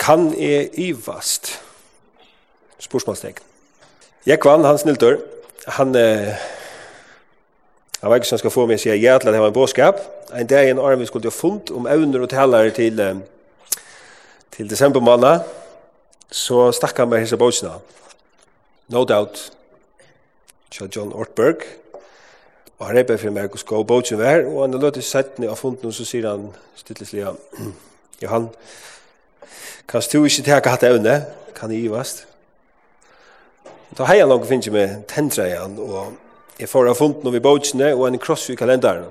Kan jeg ivast? Spørsmålstegn. Jeg kvann, han snildur. Han, eh, han var ikke som skal få meg å si ja til at det var en båskap. En dag i en arm vi skulle ha funnet om evner og talere til, eh, til desember måned, så stakk han med hese båsene. No doubt, Kjell John Ortberg. Og han reper for meg hvordan skal båsene være, og han løter settene av funnet, og så sier han stilleslig, ja, han, Kan du ikke teka hatt evne, kan jeg givast. Da har jeg nok finnet med tendra igjen, og jeg får ha funnet noe over bautsene og en kross i kalenderen.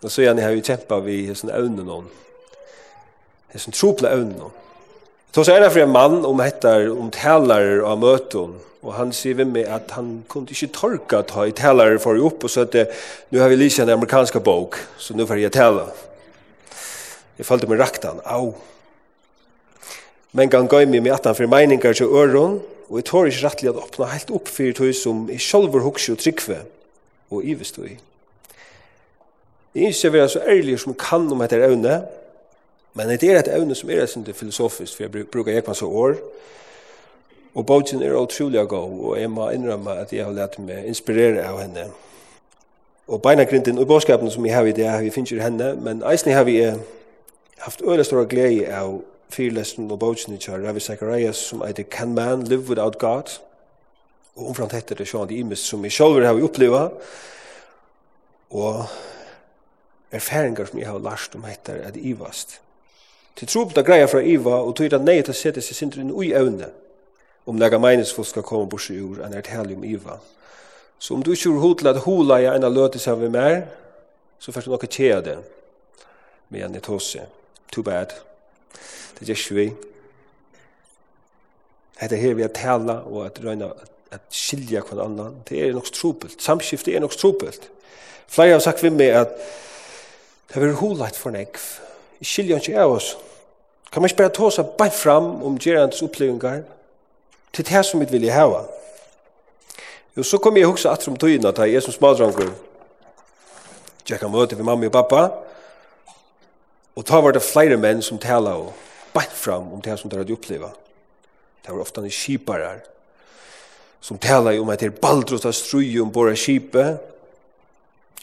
Og så igjen, jeg har jo kjempet vi hessen evne noen. Hessen trople evne noen. Så så er det for en mann om etter om talere av møten, og han sier ved meg at han kunne ikke torka ta i talere for å opp, og så at nu har vi lyst en amerikanska bok, så nu får jeg tale. Jeg følte meg rakt han, au, Men gang gøy mig med at han fyrir meiningar til øron, og jeg tår ikke rettelig at åpna helt opp fyrir tog som i sjolver hukse og trykve og ivestog i. Jeg ikke være så ærlig som kan om etter evne, men det er et evne som er sin filosofisk, for jeg bruker jeg så år, og bogen er utrolig god, og jeg må innrømme at jeg har lært meg inspirere av henne. Og beinagrinden og bådskapen som jeg har i det, vi finner henne, men eisen har vi haft øyne stor glede av fyrlesen og bøtjen i kjær, Ravi Zacharias, som heter Can Man Live Without God? Og omframt heter det sjående imes som jeg selv har opplevet, og erfaringer som jeg har lært om heter at ivast. Til tro på det greia fra iva, og tog det nei til å sette seg sindre inn ui evne, om nega meningsfullt skal komme bort ur enn er telig om iva. Så om du ikke gjør hod at hula jeg enn løte seg ved mer, så først du nok kjea det, men jeg tåse. Too bad det gjør ikke vi. Hette her vi at tala og at røyna at skilja hver annan, det er nok strupelt. Samskiftet er nok strupelt. Flere har sagt vi med at det er hulagt for nekv. Vi skilja ikke av oss. Kan man ikke bare ta seg bare fram om gerandets opplevingar til det som vi vil hava. Jo, så kom jeg hoksa atrom tøyna, da jeg som smadrangur tjekka møte vi mamma og pappa og ta var det flere menn som tala og bætt fram om det som de hadde opplevd. Det var ofte en kiparar som talar om at det er baldros av strøy om våre kipe.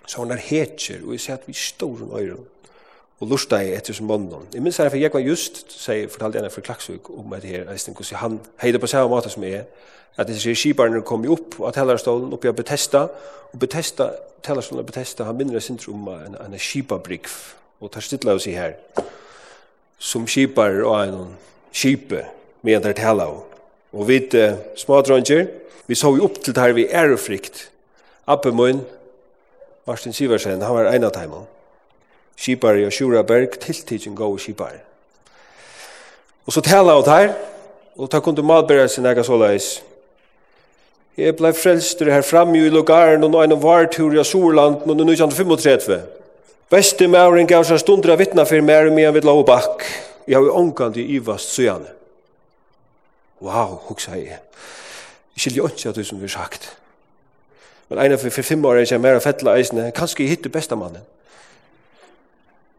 Så han er hetjer, og jeg ser at vi står om øyren og lusta jeg etter som bonden. Jeg minns her, for jeg var just, sier, fortalte jeg for Klaksvik om at her, jeg hvordan han heide på samme måte som jeg, at disse skibarne kom jo opp av tellerstolen, oppi av Bethesda, og Bethesda, tellerstolen av Bethesda, han minner sin om en, en skibabrikv, og tar stilla av seg her som skipar og en skipe med der tala av. Og vi uh, smadronger, vi så opp til det her vi er og frykt. Appemøyen, Martin Siversen, han var en av dem. Skipar i Sjura Berg, tiltidsen gå og skipar. Og så tala av det her, og ta kunde malbæra sin ega såleis. Jeg blei frelster her framme i lugaren og nå en vartur i og men nu 1935. Beste mauren gav seg stunder av vittna for mer og mer vid lov og bakk. Jeg har jo omkant i ivast søgjane. Wow, huksa jeg. Jeg skiljer ikke at du som vi har sagt. Men en av for, fem år er jeg mer av fettla eisene. Kanskje jeg hittu besta mannen.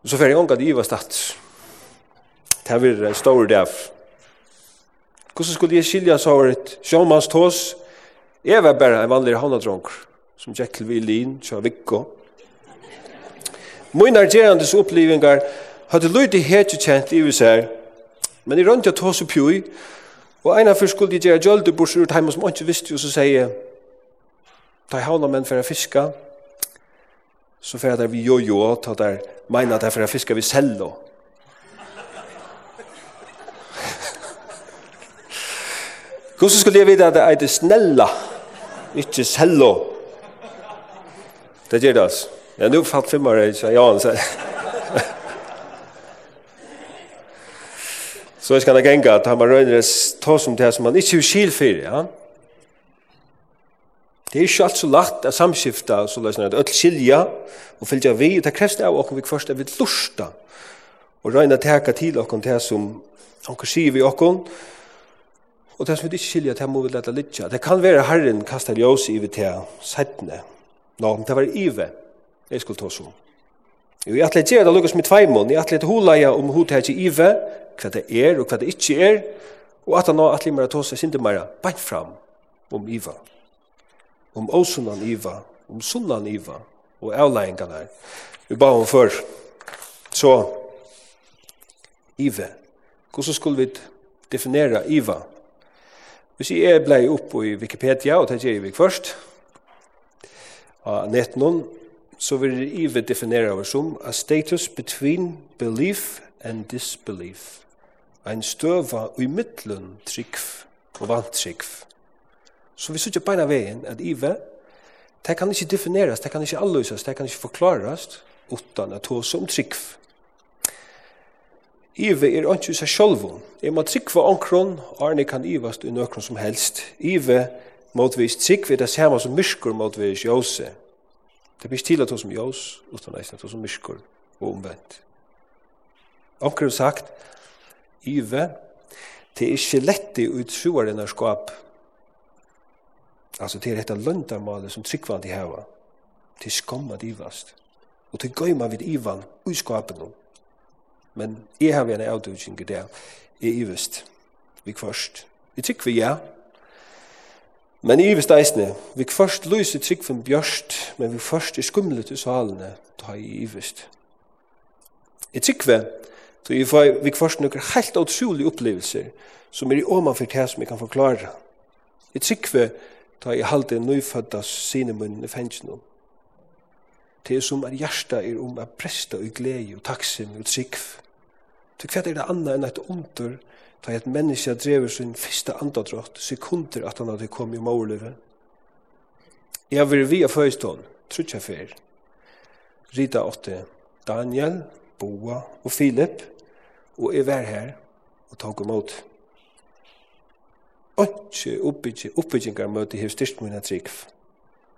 Så fer jeg omkant i ivast at. Det her vil en stor dag. Hvordan skulle jeg skilja så var et sjåmanns tås? Jeg var bare en vanlig havnadronker som Jekyll Vilin, Sjøvikko. Vikko Mina gerandes opplevingar hadde lydig hetje kjent i hos men i rundt jeg tås opp jo i, og en av først skulle jeg gjøre gjølde bors ut hjemme som ikke visste jo, så sier jeg, ta i havna menn for å fiska, så fyrir der vi jo jo, ta der meina jeg for å fiska vi selv, Hvordan skulle jeg vite at det er det snella, ikke cello? Det gjør det altså. Ja, nu fatt vi bara det, ja, sier. Så jeg skal det gänga at han var röjner ta som det som han ikke vil skil for, ja. Det er ikke alt så lagt att samskifta, så lösna att öll skilja och följa vi, og det krevs det av oss vi først er vid lusta och röjna täka til oss det som han kan vi oss Og det som vi ikke skilja, det må vi lette litt. Det kan være Herren kastar ljøs i vi til settene. Nå, no, det var ive jeg skulle ta så. Jo, jeg atlet gjør det lukkast med tveimån, jeg atlet hulaja om hod her til ive, hva det er og hva det ikke er, og at han nå atlet mer ta seg sindi mer beint fram om iva, om åsunan iva, om sunnan iva, og avleggingan her. Vi ba om før, så ive, hvordan skulle vi definera iva? Hvis jeg blei opp i Wikipedia, og det gjør jeg først, av netten så vil det ive definere oss som a status between belief and disbelief. Ein støva i middelen trikv og vantrikv. Så vi sitter beina veien at ive, det kan ikke defineres, det kan ikke alløses, det kan ikke forklares utan at hos som trikv. Ive er ikke seg selv. Jeg må tryggva omkron, arne kan ivast i nøkron som helst. Ive motvis trygg er det samme som myrskur motvis jose. Det blir til at hos som jøs, utan eisen at hos som myskur og omvendt. Omkring sagt, Yve, det er ikke lett i utsuaren av skap. Altså, det er dette løndarmalet som tryggvand i heva. Det er skammet ivast. Og det gøy man vid ivan ui skapen Men jeg har vi en avduging i det. Jeg er ivast. Vi kvarst. Vi tryggvi ja, Men i ivesteisne, vi kvarst lyser tryggven bjørst, men vi kvarst er skumlet i salene, ta i ivest. I tryggve, så vi får vi kvarst noen helt utrolige opplevelser, som er i åman for det som jeg kan forklare. I tryggve, ta i halde nøyfødda sinemunnen i fengsen Det er som er hjertet er om er presta og glede og taksim og tryggv. Så hva er det annet enn et under Ta et menneske drever sin første andadrott sekunder at han hadde kommet i morlivet. Jeg vil via føystånd, jeg fer. Rita åtte Daniel, Boa og Filip, og jeg var her og tog imot. Åndsje oppbyggingar møte hev styrst mine trygg,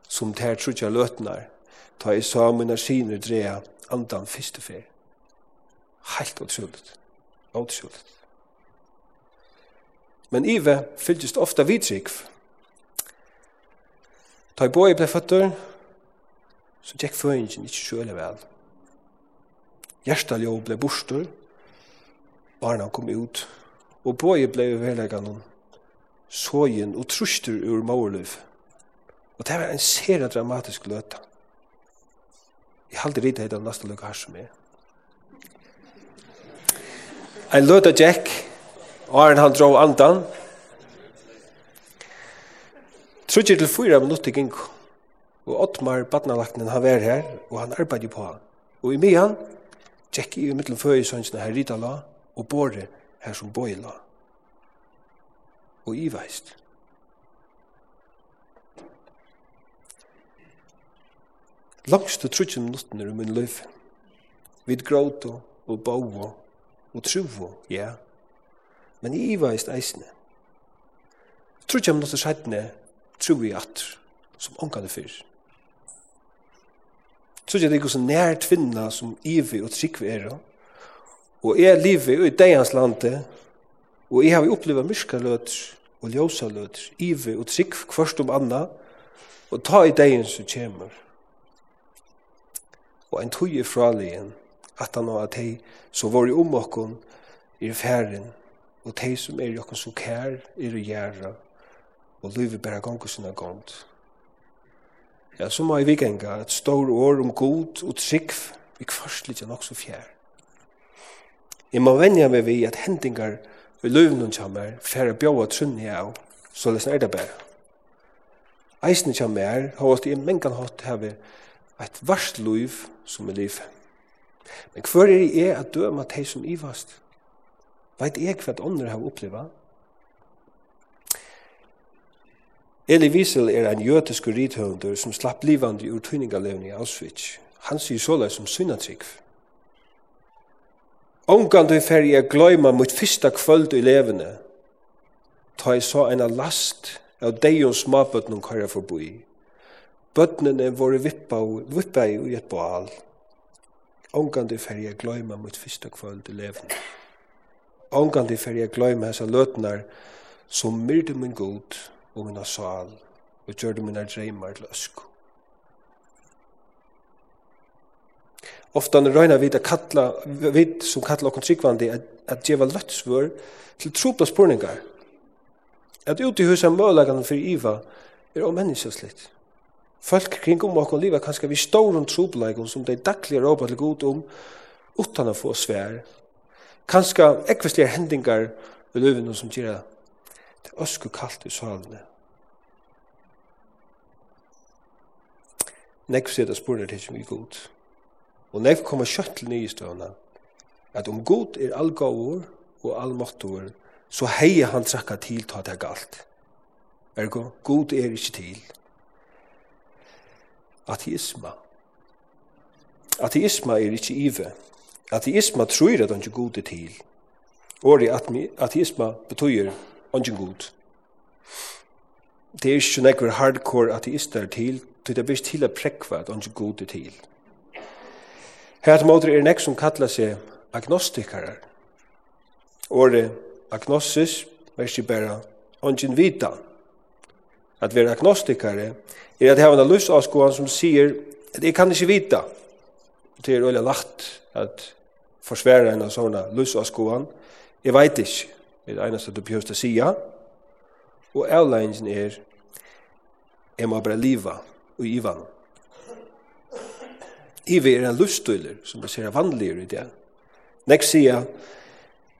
som tær jeg løtnar, ta i sa mine skiner dreja andan fyrste fer. Helt utroligt. Utroligt men ive fylltist ofta vidtrykv. Ta i boi blei fattur, så tjekk føyngin ikkje sjøle vel. Gjerstaljå blei borstur, barna kom ut, og boi blei velegan hon, sågen og trustur ur maurløyf. Og det var en sera dramatisk løta. Jeg halde rita heit av nasta lukka her som er. Ein løta tjekk, Arjen han drog andan. Trudje til fyra minutter gink. Og Ottmar, badnalakten, han var her, og han arbeidde på han. Og i mian, tjekk i mittlen føyesønsene her rita la, og båre her som boi la. Og iveist. Langst og trudje minutter i min løyf. Vid gråto og bau og truvo, ja, Men i ivaist eisne. Tror ikke om noe skjedne, tror vi at, som ångkane fyr. Tror ikke det er ikke så nært finna som ivi og trikvi er. Og jeg livet i deians lande, og jeg har opplevd myrka løter og ljósa løter, ivi og trikv kvart om anna, og ta i deian som kjemur. Og en tog i fralien, at han og at hei, så var i om okkon i ferien, og de som er jokken så kær er å gjøre, og livet bæra gongu sinna gong. Ja, så må jeg vikenga et stor år om god og trygg, vi kvarst litt nok så fjær. Jeg må venja meg vi at hendingar vi i nun kjammer færre bjóa trunni av, så lesen er det bæra. Eisne kjammer har vært i mengan hatt hever et varst løv som er livet. Men hver er jeg at døma de som ivast? Veit jeg hva andre har opplevd? Eli Wiesel er en jødisk rithøvender som slapp livande ur tøyningalevn i Auschwitz. Han sier såleis som synnatrygg. Ongan du fer jeg gløyma mot fyrsta kvöld i levende, ta jeg så en last av deion smabøtnen køyra forboi. Bøtnene våre vippa, vippa i et bål. Omgand du fer jeg gløyma mot fyrsta kvöld i levende ångan til fer jeg gløyma hessa løtnar som myrde min god og minna sal og gjørde minna dreymar til øsku. Ofta røyna vi kalla, vi som kalla okkur tryggvandi at, at djeva løttsvör til trupla spurningar. At uti husa mølagan fyrir Iva er ommennesjøslitt. Folk kring om okkur liva kanskje vi stårun trupleikon som de daglige råpa til god om utan å få svær kanskje ekvistlige hendingar i løvene som gjør det er øsku kaldt i salene. Nekv sier det spurner til som er god. Og nekv kommer kjøtt til nye støvna at om god er allgavur og allmåttur så heier han trakka til ta det galt. Ergo, god er ikke til. Ateisma. Ateisma er ikke ive. Ateisma tror at han ikke god er til. Åri ateisma betyr han ikke god. Det er ikke nekker hardcore ateister til, det er vist til å prekva at han ikke god er til. Her til måter er nek som kallar seg agnostikarar. Åri agnosis, versi bæra, ongen vita. At vera agnostikare er at hava en lusavskoan som sier at jeg kan ikke vita. Det er øyla lagt at forsværa en av sånne løsaskoan. Jeg vet ikke, det er det eneste du behøver å sige. Og avleggen er, jeg må bare liva og ivan. Ivi er en løsstøyler som baserer vanligere i det. Nek sier,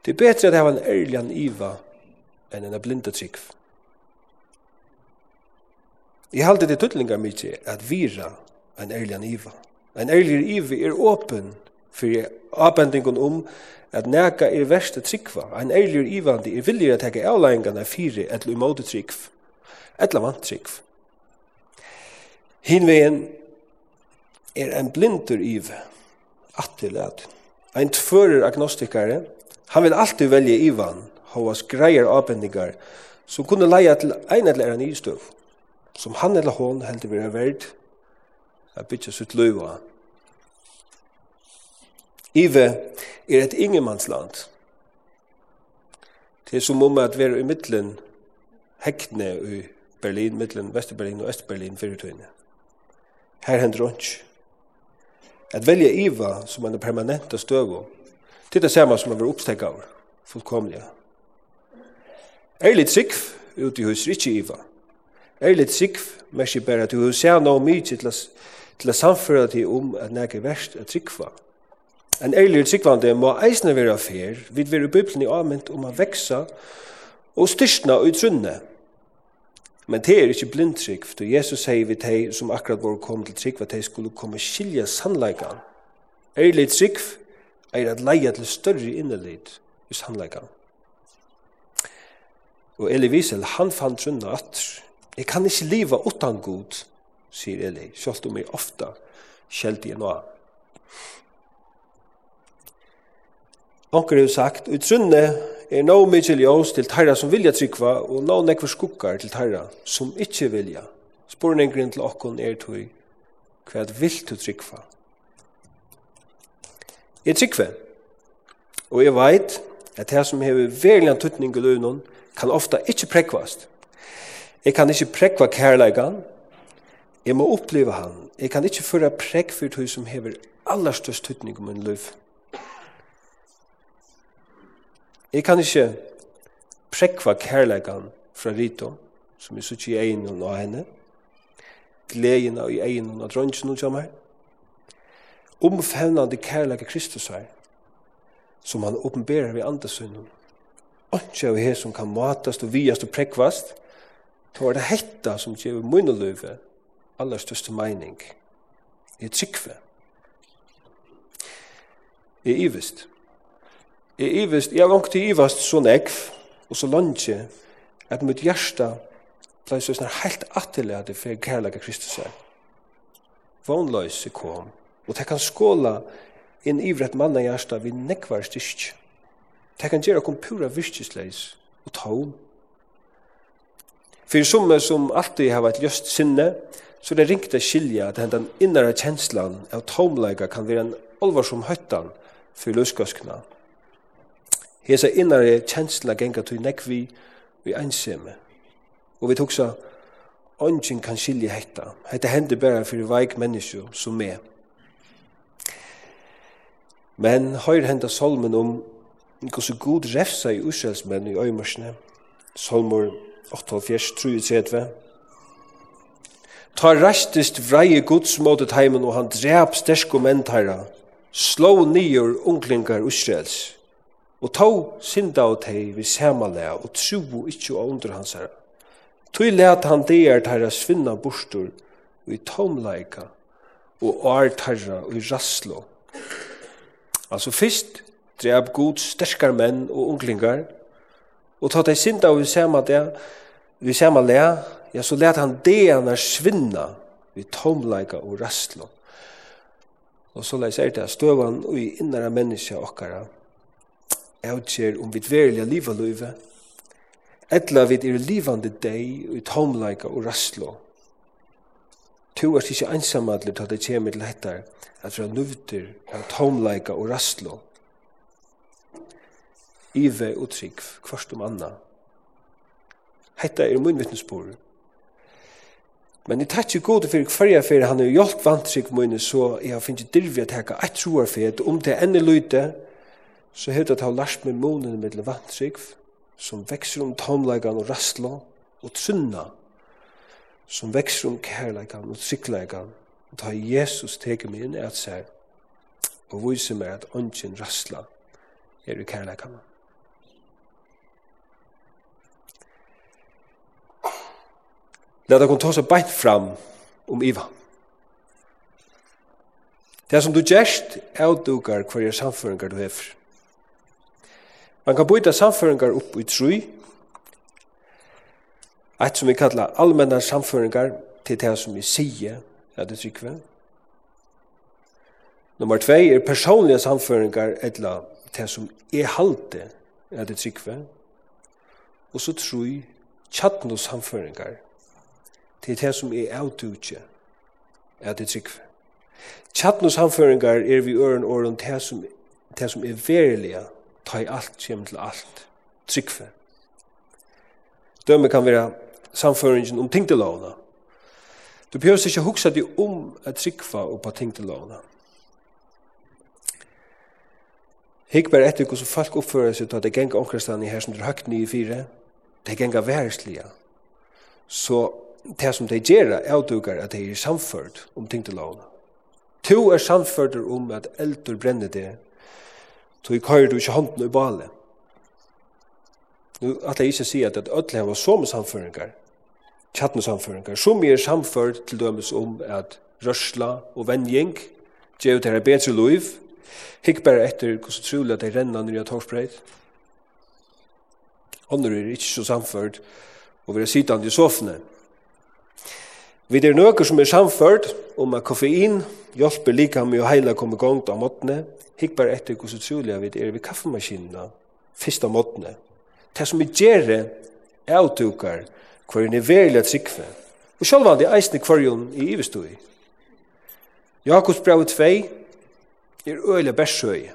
det er bedre at jeg har en ærlig an iva enn en blinde trygg. Jeg halte det tøtlingar mykje at vira en ærlig an iva. En ærlig iva er åpen Fyrir avbendingun om at neka er verste tryggva, ein eiligur ivandi er villig at teka avlæringarna fyrir etla umåte tryggv, etla vant tryggv. Hinvegin er ein blindur iv, attilat. Ein tvører agnostikare, han vil alltid velje ivan, hovas greier avbendingar, som kunne leia til ein eller annan istøv, som han eller hon heldur vera verd, a bytja sitt løyva, Ive er et ingemannsland. Det er som om at vi i middelen hektene i Berlin, middelen Vesterberlin og Østberlin fyrtøyene. Her hender ikke. At velja Iva som en permanent og støv det er det samme som man vil oppstekke av, fullkomlige. Er litt sikv ute i huset, ikke Iva. Er litt sikv, mersi bare at du ser noe mye til å samføre deg om at det er verst å trikva. En ærlig tryggvande må eisne være fer, vid være Bibelen i avmynd om å veksa og styrstna og utrunne. Men det er ikke blindtrygg, for Jesus sier vi til som akkurat var kom til trygg, at de skulle komme skilja sannleikan. Ærlig trygg er at leia til større innelid i sannleikan. Og Eli Wiesel, han fann trunna at jeg kan ikke liva utan god, sier Eli, selv om jeg ofta skjeldig enn Onker har sagt, «Ut trunne er nå mykje ljós til tæra som vilja tryggva, og nå nekvar skukkar til tæra som ikkje vilja. Spurningren til okkon er tog, hva vil du tryggva?» Jeg tryggve, og jeg veit at det som hever verilig tutning i løvnån, kan ofta ikkje prekvast. Jeg kan ikkje prekva kærleikan, jeg må oppleva han. Jeg kan ikkje føra prekk for tog som hever allerstøst tutning i min løvnån Jeg kan ikke prekva kærleikan fra Rito, som jeg sitter i egen og henne, gleden i egen og dronjen og jammer, omfevnande kærleika Kristus her, som han åpenberer ved andasunnen. Ikke av her som kan matast og viast og prekvast, då er det hetta som gjør munneløyve aller største meining. Jeg tryggve. Jeg er ivist. Jeg ivist, jeg har langt til ivast så nekv, og så langt at mitt hjärsta blei så snar heilt atterlade for kærlega Kristus er. Vånløys kom, og det kan skåla inn ivret manna hjärsta vi nekvar styrst. Det kan gjøre kom pura virkisleis og tom. For som som alltid har vært ljøst sinne, så det ringt å skilja at den innere kjenslan av tomleika kan være en olvarsom høttan for løskaskna. Hesa innare kjensla genga til nekvi vi einsame. Og vi tuksa, ongen kan skilje hetta. Hetta hendur bare fyrir veik menneskje som me. Men høyr henda solmen om hvordan god refsa i uselsmenn i øymarsne. Solmor 8.4.33 Ta rastist vreie gods motet heimen og han drep sterske menn tæra. Slå nyer unklingar Israels. Og tå synda og teg vi samanlega og tro ikkje og under hans herra. Tui let han deir tæra svinna bostur og i tomleika og ar tæra og i rasslo. Altså fyrst drep god sterkar menn og unglingar og ta teg synda og vi samanlega vi samanlega ja så let han deir svinna vi tomleika og rasslo. Og så leis er det støvan og i innara menneska okkara avkjer om vi tverelige liv og løyve, etla vi er livande deg i tomleika og rastlå. Tu er ikke ansamadlig til at det kommer til hettar at vi er nuvter av tomleika og rastlå. Ive og trygg, kvarst om anna. Hetta er mun vittnesbord. Men jeg tatt jo god for hverja fyrir han har hjulpet vantrykk mine, så jeg har finnet dirvi at jeg har et troer for om det ender løyte, så hevde at han lærst med månen med levantrygg, som vekser om tomlegan og rastla, og trunna, som vekser om kærlegan og trygglegan, og ta Jesus teke meg inn et seg, og vise meg at ånden rastla er i kærlegan. Lad dere ta seg beint fram om Iva. Det som du gjerst, er at du gør hver samføringar du hefer. Man kan byta samføringar upp i tru. Eit som vi kallar allmennar samføringar til det som vi sier, ja, det trykker vi. Nummer 2 er personlige samføringar etla det som er halte, ja, det trykker vi. Og så tru tjattnos samføringar til det som er avdutje, ja, det trykker vi. Tjattnos samføringar er vi øren åren til det som, det som er verilige, ta i alt kjem til alt tryggfe Dømme kan være samføringen om tingtelovene. Du behøver ikke huksa deg om at tryggfa og på tingtelovene. Hikk bare etter hvordan folk oppfører seg til at det gengar omkrestan i her som drar høgt nye fire, det gengar værslige. Så det som de gjør avdugar at de er samført om tingtelovene. To er samført om at eldur brenner det tog kører du ikke hånden i bale. Nu at jeg ikke sier at ødelig var som samføringar, tjattende samføringar, som er samført til dømes om at rørsla og vennjeng gjør det til bedre liv, hikk bare etter hvordan trolig at de renner når jeg torsbreit. Andre er ikke så samført, og vi er sittende i sofene. Vi er noe som er samført om at koffein hjelper lika med å heile komme gongt av måttene, Hikk bare etter hvordan trolig vi er ved kaffemaskinene, først av måttene. Det som vi gjør det, er avtukar hver en er verilig trikve. Og selv om det er hver kvarjon i ivestøy. Jakobs brev 2 er øyelig bærsøy,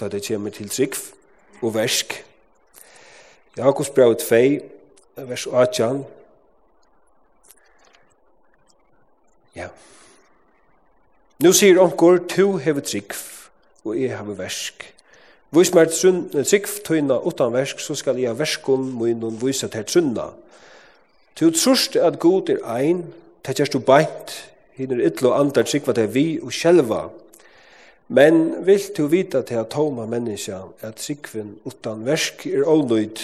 da det kommer til trikv og versk. Jakobs brev 2 vers 18 Ja. Nu sier onkur, tu hever trikv, og jeg har versk. Hvis mer trygg tøyna utan versk, så skal jeg verskun munnen vise til trunna. Til trust at god er ein, det kjærst du beint, hinner ytlo andan trygva til vi og sjelva. Men vil du vita til at tåma menneska at tryggven utan versk er ånøyd.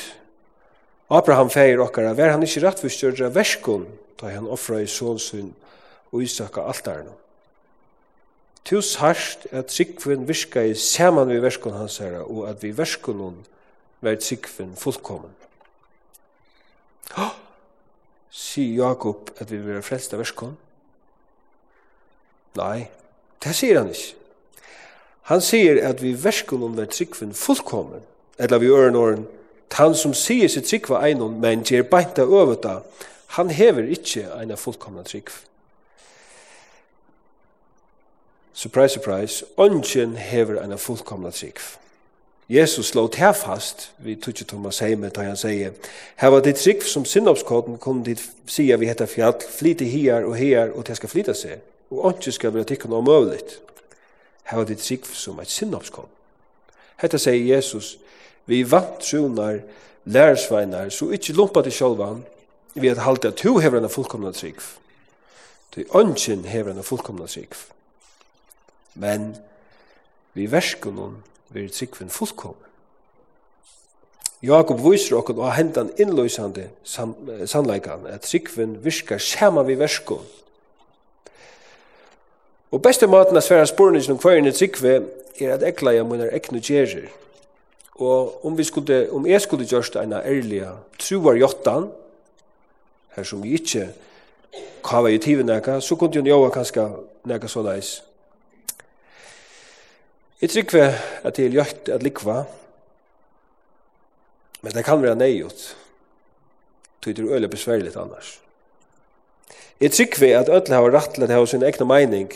Abraham feir okkara, var han ikkje rettfyrstjörra verskun, da han offra i sånsun og isaka altarna. Tu sarst at sikven virka i saman vi verskun hans herra, og at vi verskun hon verd sikven fullkommen. Hå! Si Jakob at vi vera frelst av? Nei, det sier han ikke. Han sier at vi verskun hon verd sikven fullkommen, eller vi øren åren, han som sier sitt sikva einon, men gjer beinta øveta, han hever ikkje eina fullkomna sikven surprise, surprise, ongen hever en fullkomna trygg. Jesus slå til fast, vi tutsi Thomas heime, da han sier, her var det trygg som sinnopskoden kom dit sier vi heter fjall, flyte hier og her, og det skal flyte seg, og ongen skal være tikkene omøvligt. Her var det trygg som et sinnopskoden. Hetta sier Jesus, vi vant sjonar, lærersveinar, så ikkje lumpa til sjolvan, vi at halte at du hever en fullkomna trygg. Du ongen hever en fullkomna trygg men vi verskunum vi tryggvin fullkom. Jakob viser okkur og hendan innløysande sannleikan at tryggvin virkar sama vi verskun. Og beste maten at sværa spurningin om kvarinn i er at ekla jeg munar eknu gjerir. Og om vi skulle, om jeg skulle gjørst eina ærliga truar jottan, her som vi ikkje kava i tivineka, så kunne jo njóa kanska neka såleis Jeg trykker at det er gjort at likva, men det kan være nøyot. Det er øyelig besværligt annars. Jeg trykker at ødelig har rett til at det har sin egen mening,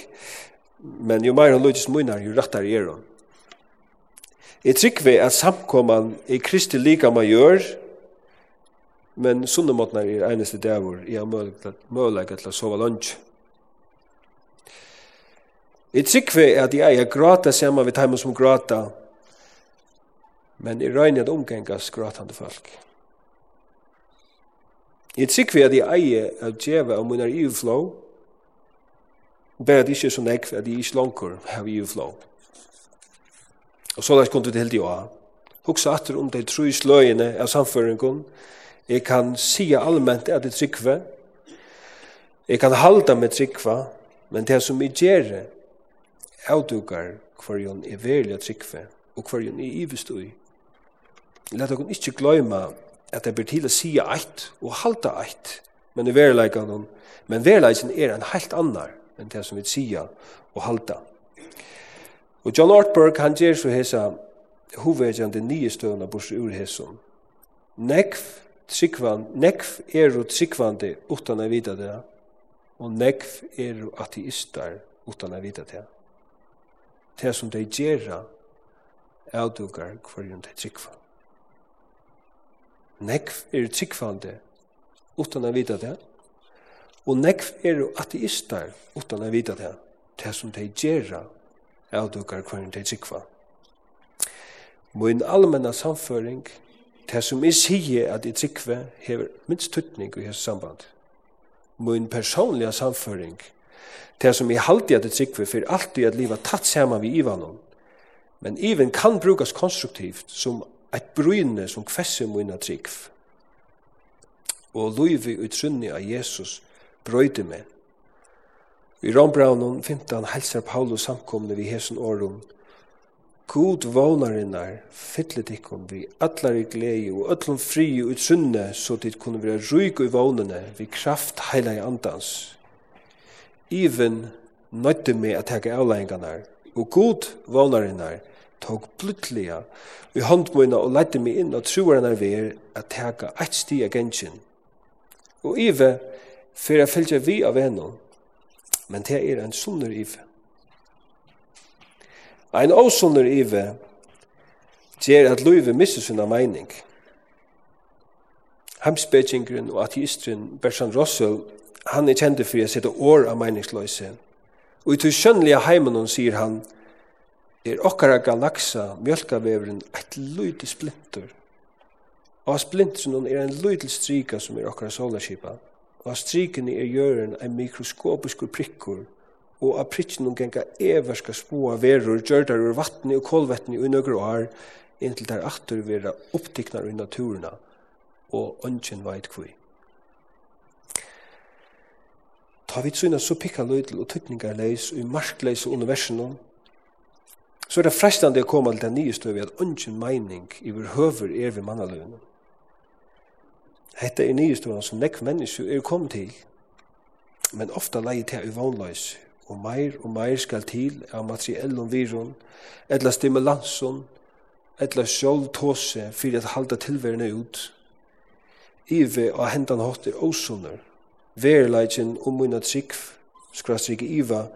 men jo mer hun lyttes munner, jo rettere er hun. Jeg trykker at samkomman i Kristi lika man gjør, men sunnemåtene er eneste dævor i å møte til å sove lunsj. Jeg trykker at jeg er gråta sammen vi dem som gråta, men i røyne at omgengas gråtande folk. Jeg trykker at jeg er av djeva og munner ivflå, bare at jeg ikke er så nekv at jeg ikke langkur av ivflå. Og så lagt kom det helt jo av. Hugsa atter om de tru sløyene av samføringen. Jeg kan sia allment at jeg trykker. Jeg kan halda med trykker, men det som jeg gjerre, avdukar hver hverjon er verilig tryggve og hver hverjon er ivestui. Lat okkur ikkje gløyma at det ber til å si eit og halda eit, men i verileikan men verileikan er en helt annar enn det som vi sia og halda. Og John Ortberg, han gjer så hesa hovedgjande nye støvna bors ur hesson. Nekv, tryggvan, nekv er og tryggvande utan a vita det, og nekv er og ateistar utan a vita det det som de gjør avdukar hverjum de tryggva. Nekv er tryggvande utan å vite det, og nekv er ateistar utan å vite det, det som de gjør avdukar hverjum de tryggva. Min allmenna samføring, det som jeg sier at jeg tryggva, hever minst tøtning i hans samband. Min personliga samføring, det det som er halvdig at det tryggve for alltid at livet tatt saman vi ivanon. Men even kan brukas konstruktivt som eit bryne som kvesse moina tryggv. Og loivi utrunni av Jesus brøyde med. I Rombraunen 15 helsar Paulus samkomne vi hesen årum. God vånarinnar fylle ikon vi allar i glei og öllum fri ut utrunne så dit kunne vi ryg i vånene vi kraft heila i andans even nøytte meg at teka avleggingarnar, og god vånarinnar tog pluttliga i håndmøyna og leidde meg inn og troarinnar ver at teka eit sti av gensjen. Og ive, for jeg fylgja vi av enn, men det er en sunner ive. Ein åsunner ive gjer at Luive misser sinna meining. Hemspekingren og ateistren Bersan Russell han er kjent for å sette år av meningsløse. Og i to skjønnelige heimen sier han, er okkara galaksa, mjölkaveveren, et lydel splinter. Og splinteren er en lydel strika som er okkara solarskipa. Og striken er gjøren en mikroskopisk prikkur, og av prikken hun genga everska spåa verur, gjørdar ur vattni og kolvettni i nøkker år, inntil der atter vera opptiknar i naturena, og ønsken veit kvui. Ta vi syna så pikka løydel og tøtningarleis og i markleis og så er det frestande å komme til den nye støvi at ungen meining i vår høver er vi mannaløyene. Hette er nye støy som nekk mennesker er kommet til, men ofta leie til uvånløys og meir og meir skal til av materiellum virun, etla stimulansun, etla sjåltåse, fyrir at halda tilverene ut, ive og hendan hot er osunner, verileikin om mina trikv, skrastrygge iva,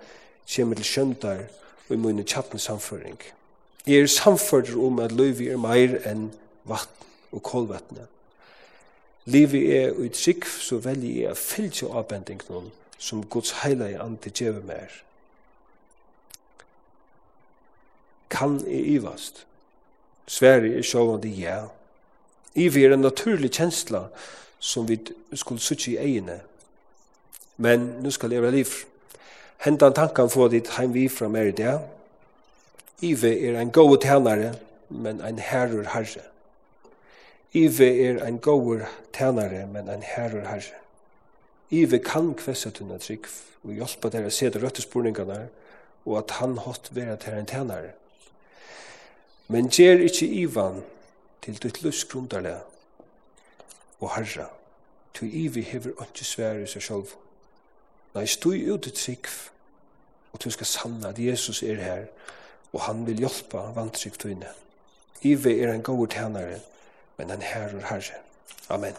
kjem til skjøndar og i mina tjattne samføring. Jeg er samfører om at løyvi er meir enn vatn og kolvatne. Livi er og i trygg, så velji jeg å fylgje avbending noen som Guds heilige ande djeve mer. Kan i ivast? Sverige er sjåvande ja. Ivi er en naturlig kjensla som vi skulle suttje i egene men nu skal jeg være liv. Hentan tankan få ditt heim vi fra mer i det. Ive er en god tænare, men en herrur herre. Ive er en god tænare, men en herrur herre. Ive kan kvessa tunna trygg og hjelpa dere å se de røtte spurningarna og at han hatt vera til en tænare. Men gjer ikkje Ivan til ditt lustgrundarle og herra, til Ive hever ikke svære seg sjálf. Nei, støy ut i trygg, og du skal sanna at Jesus er her, og han vil hjelpa vantrygg tøyne. Ive er en god tænare, men han herrer herre. Amen.